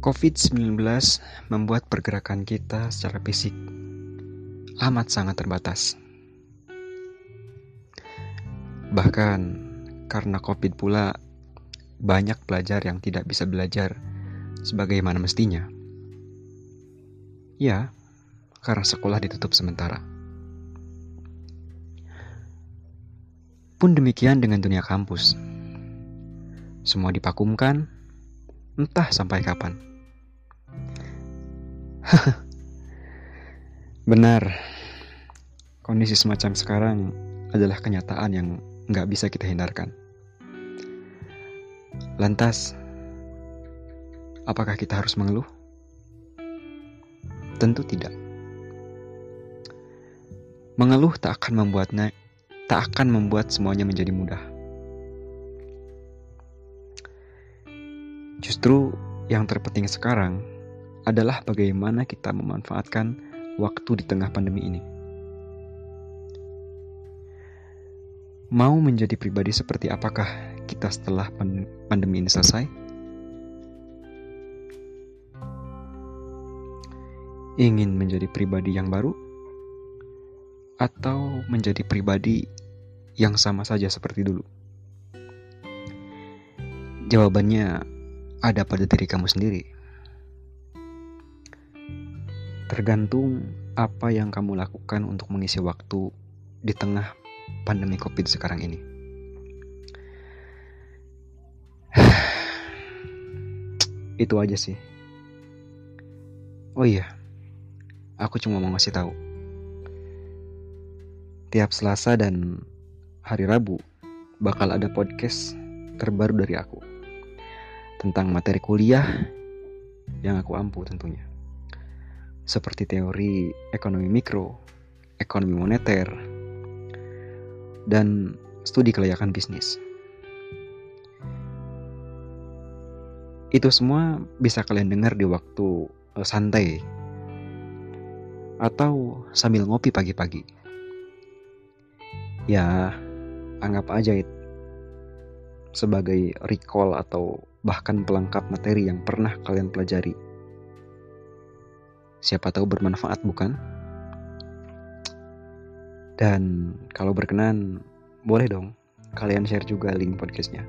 COVID-19 membuat pergerakan kita secara fisik amat sangat terbatas. Bahkan karena COVID pula banyak pelajar yang tidak bisa belajar sebagaimana mestinya. Ya, karena sekolah ditutup sementara. Pun demikian dengan dunia kampus. Semua dipakumkan, entah sampai kapan. Benar, kondisi semacam sekarang adalah kenyataan yang nggak bisa kita hindarkan. Lantas, apakah kita harus mengeluh? Tentu tidak. Mengeluh tak akan membuatnya tak akan membuat semuanya menjadi mudah. Justru yang terpenting sekarang adalah bagaimana kita memanfaatkan waktu di tengah pandemi ini. Mau menjadi pribadi seperti apakah kita setelah pandemi ini selesai? Ingin menjadi pribadi yang baru, atau menjadi pribadi yang sama saja seperti dulu? Jawabannya ada pada diri kamu sendiri. Tergantung apa yang kamu lakukan untuk mengisi waktu di tengah pandemi COVID sekarang ini. Itu aja sih. Oh iya, aku cuma mau ngasih tahu. Tiap Selasa dan hari Rabu bakal ada podcast terbaru dari aku tentang materi kuliah yang aku ampu tentunya. Seperti teori ekonomi mikro, ekonomi moneter, dan studi kelayakan bisnis. Itu semua bisa kalian dengar di waktu uh, santai atau sambil ngopi pagi-pagi. Ya, anggap aja itu sebagai recall atau bahkan pelengkap materi yang pernah kalian pelajari. Siapa tahu bermanfaat, bukan? Dan kalau berkenan, boleh dong kalian share juga link podcastnya.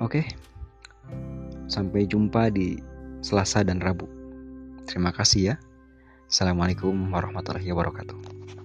Oke, sampai jumpa di Selasa dan Rabu. Terima kasih ya. Assalamualaikum warahmatullahi wabarakatuh.